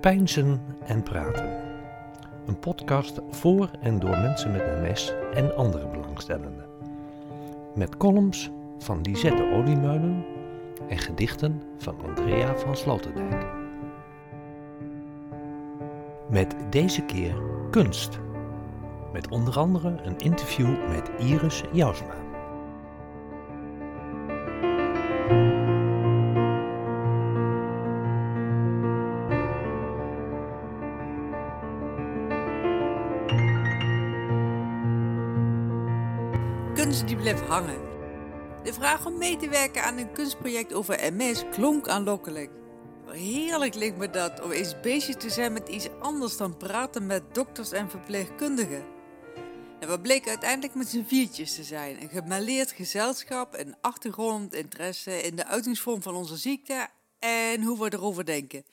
Pijnzen en Praten. Een podcast voor en door mensen met MS en andere belangstellenden. Met columns van Lisette Oliemeulen en gedichten van Andrea van Sloterdijk. Met deze keer kunst. Met onder andere een interview met Iris Jousma. Kunst die blijft hangen. De vraag om mee te werken aan een kunstproject over MS klonk aanlokkelijk. Heerlijk leek me dat om eens bezig te zijn met iets anders dan praten met dokters en verpleegkundigen. En we bleken uiteindelijk met z'n viertjes te zijn. Een gemaleerd gezelschap, een achtergrondinteresse in de uitingsvorm van onze ziekte en hoe we erover denken.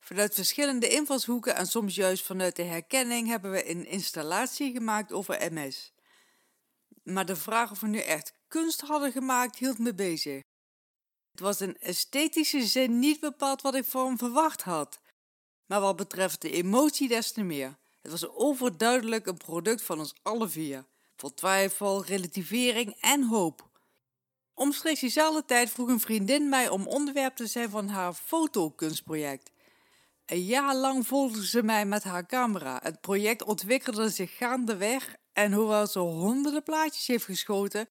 Vanuit verschillende invalshoeken en soms juist vanuit de herkenning hebben we een installatie gemaakt over MS. Maar de vraag of we nu echt kunst hadden gemaakt hield me bezig. Het was in esthetische zin niet bepaald wat ik van hem verwacht had. Maar wat betreft de emotie des te meer. Het was overduidelijk een product van ons alle vier. Vol twijfel, relativering en hoop. Omstreeks diezelfde tijd vroeg een vriendin mij om onderwerp te zijn van haar fotokunstproject. Een jaar lang volgde ze mij met haar camera. Het project ontwikkelde zich gaandeweg en hoewel ze honderden plaatjes heeft geschoten,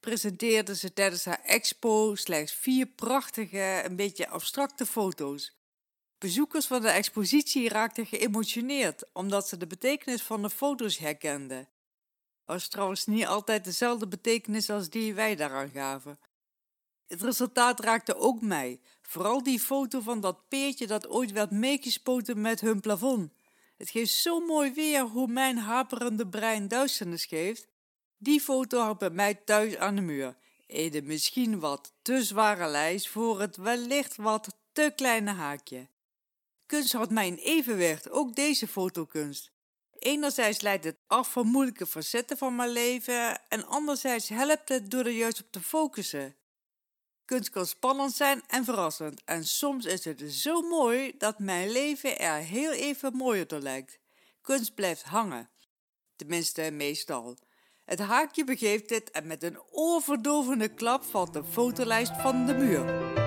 presenteerde ze tijdens haar expo slechts vier prachtige, een beetje abstracte foto's. Bezoekers van de expositie raakten geëmotioneerd omdat ze de betekenis van de foto's herkenden. Was trouwens niet altijd dezelfde betekenis als die wij daaraan gaven. Het resultaat raakte ook mij, vooral die foto van dat peertje dat ooit werd meegespoten met hun plafond. Het geeft zo mooi weer hoe mijn haperende brein duisternis geeft. Die foto hangt bij mij thuis aan de muur. In de misschien wat te zware lijst voor het wellicht wat te kleine haakje. Kunst houdt mij in evenwicht, ook deze fotokunst. Enerzijds leidt het af van moeilijke facetten van mijn leven en anderzijds helpt het door er juist op te focussen. Kunst kan spannend zijn en verrassend en soms is het zo mooi dat mijn leven er heel even mooier door lijkt. Kunst blijft hangen. Tenminste, meestal. Het haakje begeeft dit en met een oorverdovende klap valt de fotolijst van de muur.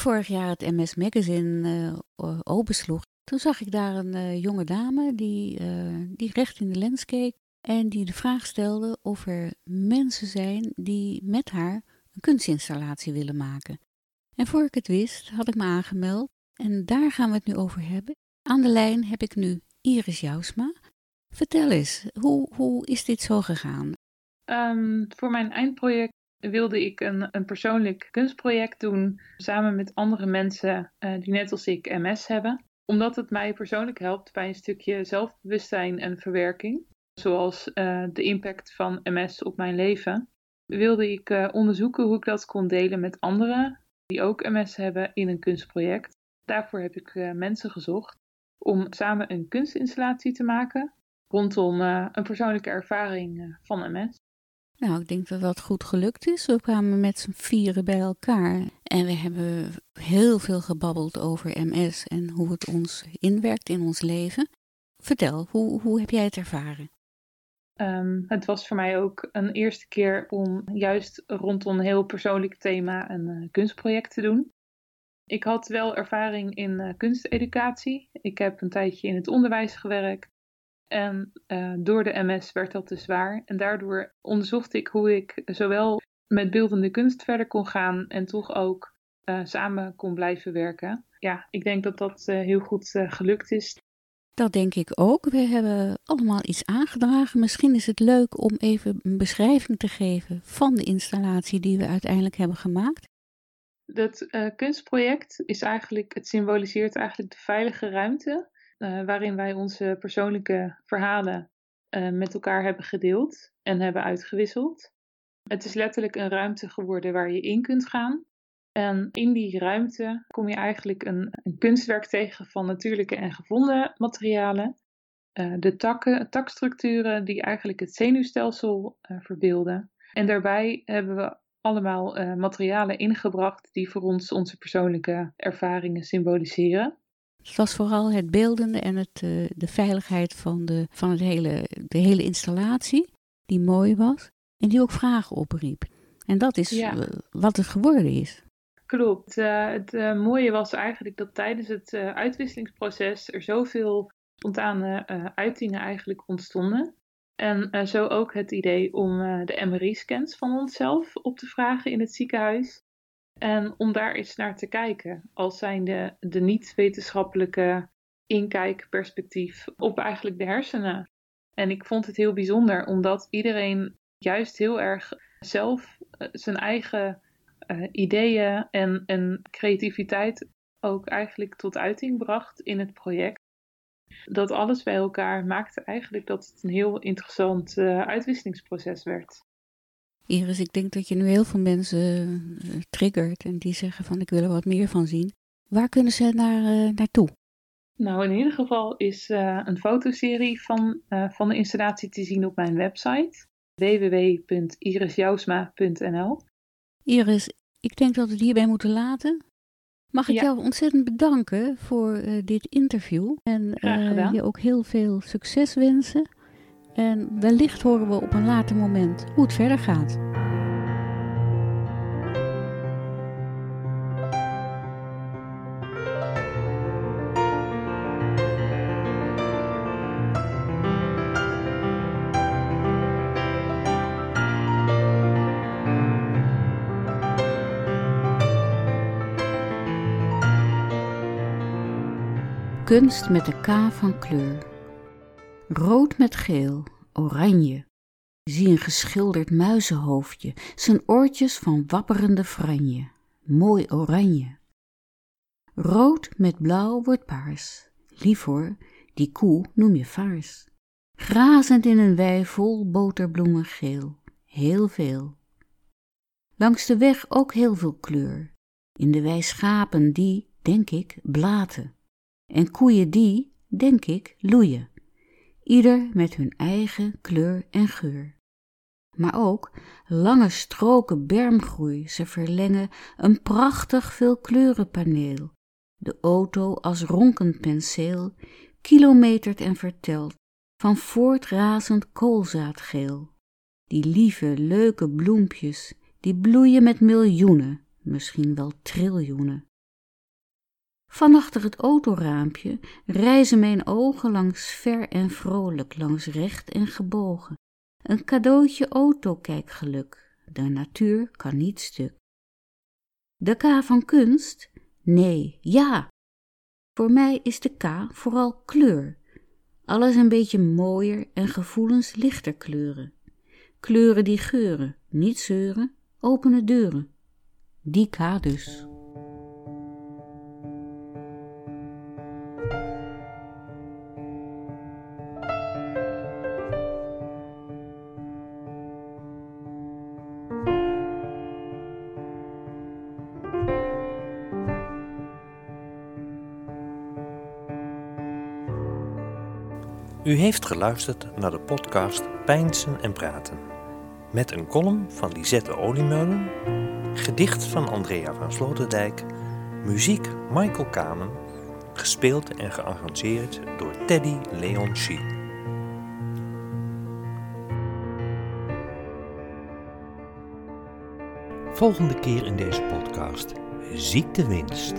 Vorig jaar het MS Magazine uh, opensloeg, toen zag ik daar een uh, jonge dame die, uh, die recht in de lens keek en die de vraag stelde of er mensen zijn die met haar een kunstinstallatie willen maken. En voor ik het wist, had ik me aangemeld en daar gaan we het nu over hebben. Aan de lijn heb ik nu Iris Jousma. Vertel eens, hoe, hoe is dit zo gegaan? Um, voor mijn eindproject wilde ik een, een persoonlijk kunstproject doen samen met andere mensen uh, die net als ik MS hebben. Omdat het mij persoonlijk helpt bij een stukje zelfbewustzijn en verwerking, zoals uh, de impact van MS op mijn leven, wilde ik uh, onderzoeken hoe ik dat kon delen met anderen die ook MS hebben in een kunstproject. Daarvoor heb ik mensen gezocht om samen een kunstinstallatie te maken rondom een persoonlijke ervaring van MS. Nou, ik denk dat dat goed gelukt is. We kwamen met z'n vieren bij elkaar en we hebben heel veel gebabbeld over MS en hoe het ons inwerkt in ons leven. Vertel, hoe, hoe heb jij het ervaren? Um, het was voor mij ook een eerste keer om juist rondom een heel persoonlijk thema een uh, kunstproject te doen. Ik had wel ervaring in uh, kunsteducatie. Ik heb een tijdje in het onderwijs gewerkt. En uh, door de MS werd dat te zwaar. En daardoor onderzocht ik hoe ik zowel met beeldende kunst verder kon gaan en toch ook uh, samen kon blijven werken. Ja, ik denk dat dat uh, heel goed gelukt is. Dat denk ik ook. We hebben allemaal iets aangedragen. Misschien is het leuk om even een beschrijving te geven van de installatie die we uiteindelijk hebben gemaakt. Dat kunstproject is eigenlijk, het symboliseert eigenlijk de veilige ruimte uh, waarin wij onze persoonlijke verhalen uh, met elkaar hebben gedeeld en hebben uitgewisseld. Het is letterlijk een ruimte geworden waar je in kunt gaan. En in die ruimte kom je eigenlijk een, een kunstwerk tegen van natuurlijke en gevonden materialen. Uh, de takken, takstructuren die eigenlijk het zenuwstelsel verbeelden. En daarbij hebben we allemaal materialen ingebracht die voor ons onze persoonlijke ervaringen symboliseren. Het was vooral het beeldende en het, de veiligheid van, de, van het hele, de hele installatie, die mooi was en die ook vragen opriep. En dat is ja. wat het geworden is. Klopt. Uh, het uh, mooie was eigenlijk dat tijdens het uitwisselingsproces er zoveel spontane uitingen eigenlijk ontstonden. En zo ook het idee om de MRI-scans van onszelf op te vragen in het ziekenhuis. En om daar eens naar te kijken, als zijn de, niet-wetenschappelijke inkijkperspectief op eigenlijk de hersenen. En ik vond het heel bijzonder, omdat iedereen juist heel erg zelf zijn eigen uh, ideeën en, en creativiteit ook eigenlijk tot uiting bracht in het project. Dat alles bij elkaar maakte eigenlijk dat het een heel interessant uh, uitwisselingsproces werd. Iris, ik denk dat je nu heel veel mensen uh, triggert en die zeggen van ik wil er wat meer van zien. Waar kunnen ze naar, naartoe? Nou, in ieder geval is een fotoserie van, van de installatie te zien op mijn website www.irisjousma.nl. Iris, ik denk dat we het hierbij moeten laten. Mag ik jou ontzettend bedanken voor uh, dit interview. En uh, je ook heel veel succes wensen. En wellicht horen we op een later moment hoe het verder gaat. kunst met de K van kleur. Rood met geel, oranje. Zie een geschilderd muizenhoofdje, zijn oortjes van wapperende franje. Mooi oranje. Rood met blauw wordt paars. Lief hoor, die koe noem je vaars. Grazend in een wei vol boterbloemen geel, heel veel. Langs de weg ook heel veel kleur. In de wei schapen die, denk ik, blaten en koeien die, denk ik, loeien, ieder met hun eigen kleur en geur. Maar ook lange stroken bermgroei, ze verlengen een prachtig veelkleurenpaneel, de auto als ronkend penseel, kilometert en vertelt van voortrazend koolzaadgeel. Die lieve, leuke bloempjes, die bloeien met miljoenen, misschien wel triljoenen. Van achter het autoraampje reizen mijn ogen langs ver en vrolijk, langs recht en gebogen. Een cadeautje autokijkgeluk, de natuur kan niet stuk. De K van kunst? Nee, ja. Voor mij is de K vooral kleur. Alles een beetje mooier en gevoelens lichter kleuren. Kleuren die geuren, niet zeuren, openen deuren. Die K dus. U heeft geluisterd naar de podcast Pijnsen en Praten. Met een column van Lisette Oliemeulen, gedicht van Andrea van Sloterdijk, muziek Michael Kamen, gespeeld en gearrangeerd door Teddy Leon. Volgende keer in deze podcast Ziektewinst.